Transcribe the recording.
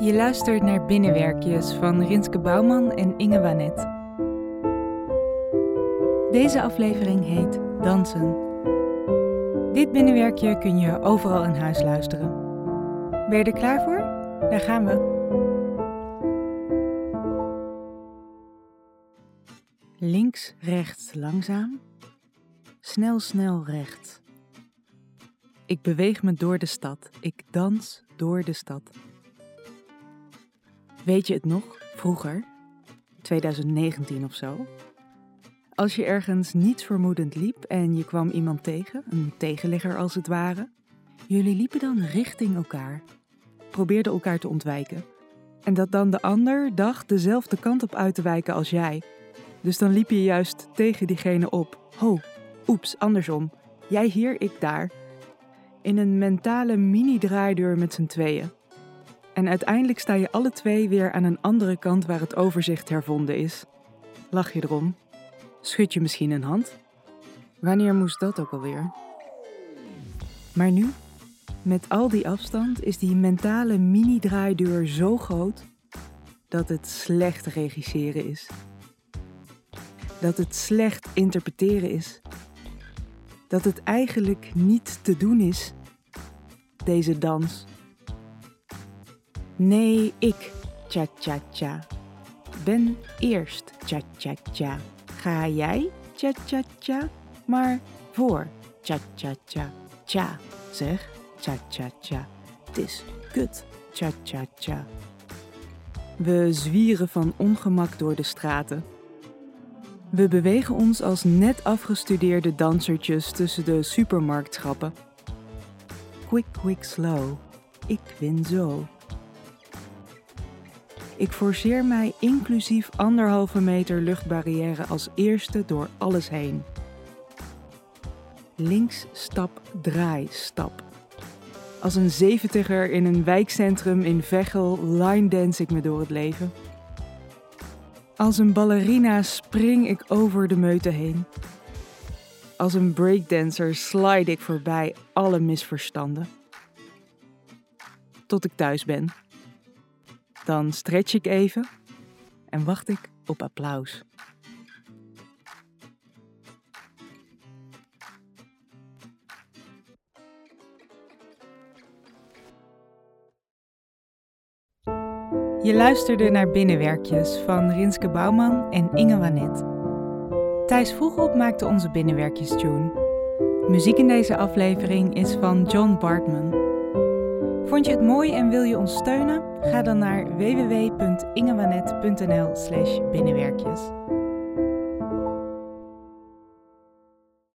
Je luistert naar Binnenwerkjes van Rinske Bouwman en Inge Wanet. Deze aflevering heet Dansen. Dit binnenwerkje kun je overal in huis luisteren. Ben je er klaar voor? Daar gaan we. Links, rechts, langzaam. Snel, snel, rechts. Ik beweeg me door de stad. Ik dans door de stad. Weet je het nog, vroeger, 2019 of zo? Als je ergens niets vermoedend liep en je kwam iemand tegen, een tegenligger als het ware, jullie liepen dan richting elkaar, probeerden elkaar te ontwijken. En dat dan de ander dacht dezelfde kant op uit te wijken als jij. Dus dan liep je juist tegen diegene op. Ho, oeps, andersom. Jij hier, ik daar. In een mentale mini-draaideur met z'n tweeën. En uiteindelijk sta je alle twee weer aan een andere kant waar het overzicht hervonden is. Lach je erom? Schud je misschien een hand? Wanneer moest dat ook alweer? Maar nu, met al die afstand, is die mentale mini-draaideur zo groot dat het slecht regisseren is. Dat het slecht interpreteren is. Dat het eigenlijk niet te doen is, deze dans. Nee, ik, cha-cha-cha, ben eerst, cha-cha-cha. Ga jij, cha-cha-cha, maar voor, cha-cha-cha, cha, zeg, cha-cha-cha. Het is kut, cha-cha-cha. We zwieren van ongemak door de straten. We bewegen ons als net afgestudeerde dansertjes tussen de supermarktschappen. Quick, quick, slow. Ik win zo. Ik forceer mij inclusief anderhalve meter luchtbarrière als eerste door alles heen. Links stap, draai, stap. Als een zeventiger in een wijkcentrum in Veghel line dance ik me door het leven. Als een ballerina spring ik over de meute heen. Als een breakdancer slide ik voorbij alle misverstanden. Tot ik thuis ben. Dan stretch ik even en wacht ik op applaus. Je luisterde naar Binnenwerkjes van Rinske Bouwman en Inge Wanet. Thijs Vroegop maakte onze Binnenwerkjes tune. Muziek in deze aflevering is van John Bartman. Vond je het mooi en wil je ons steunen? Ga dan naar www.ingewanet.nl/binnenwerkjes.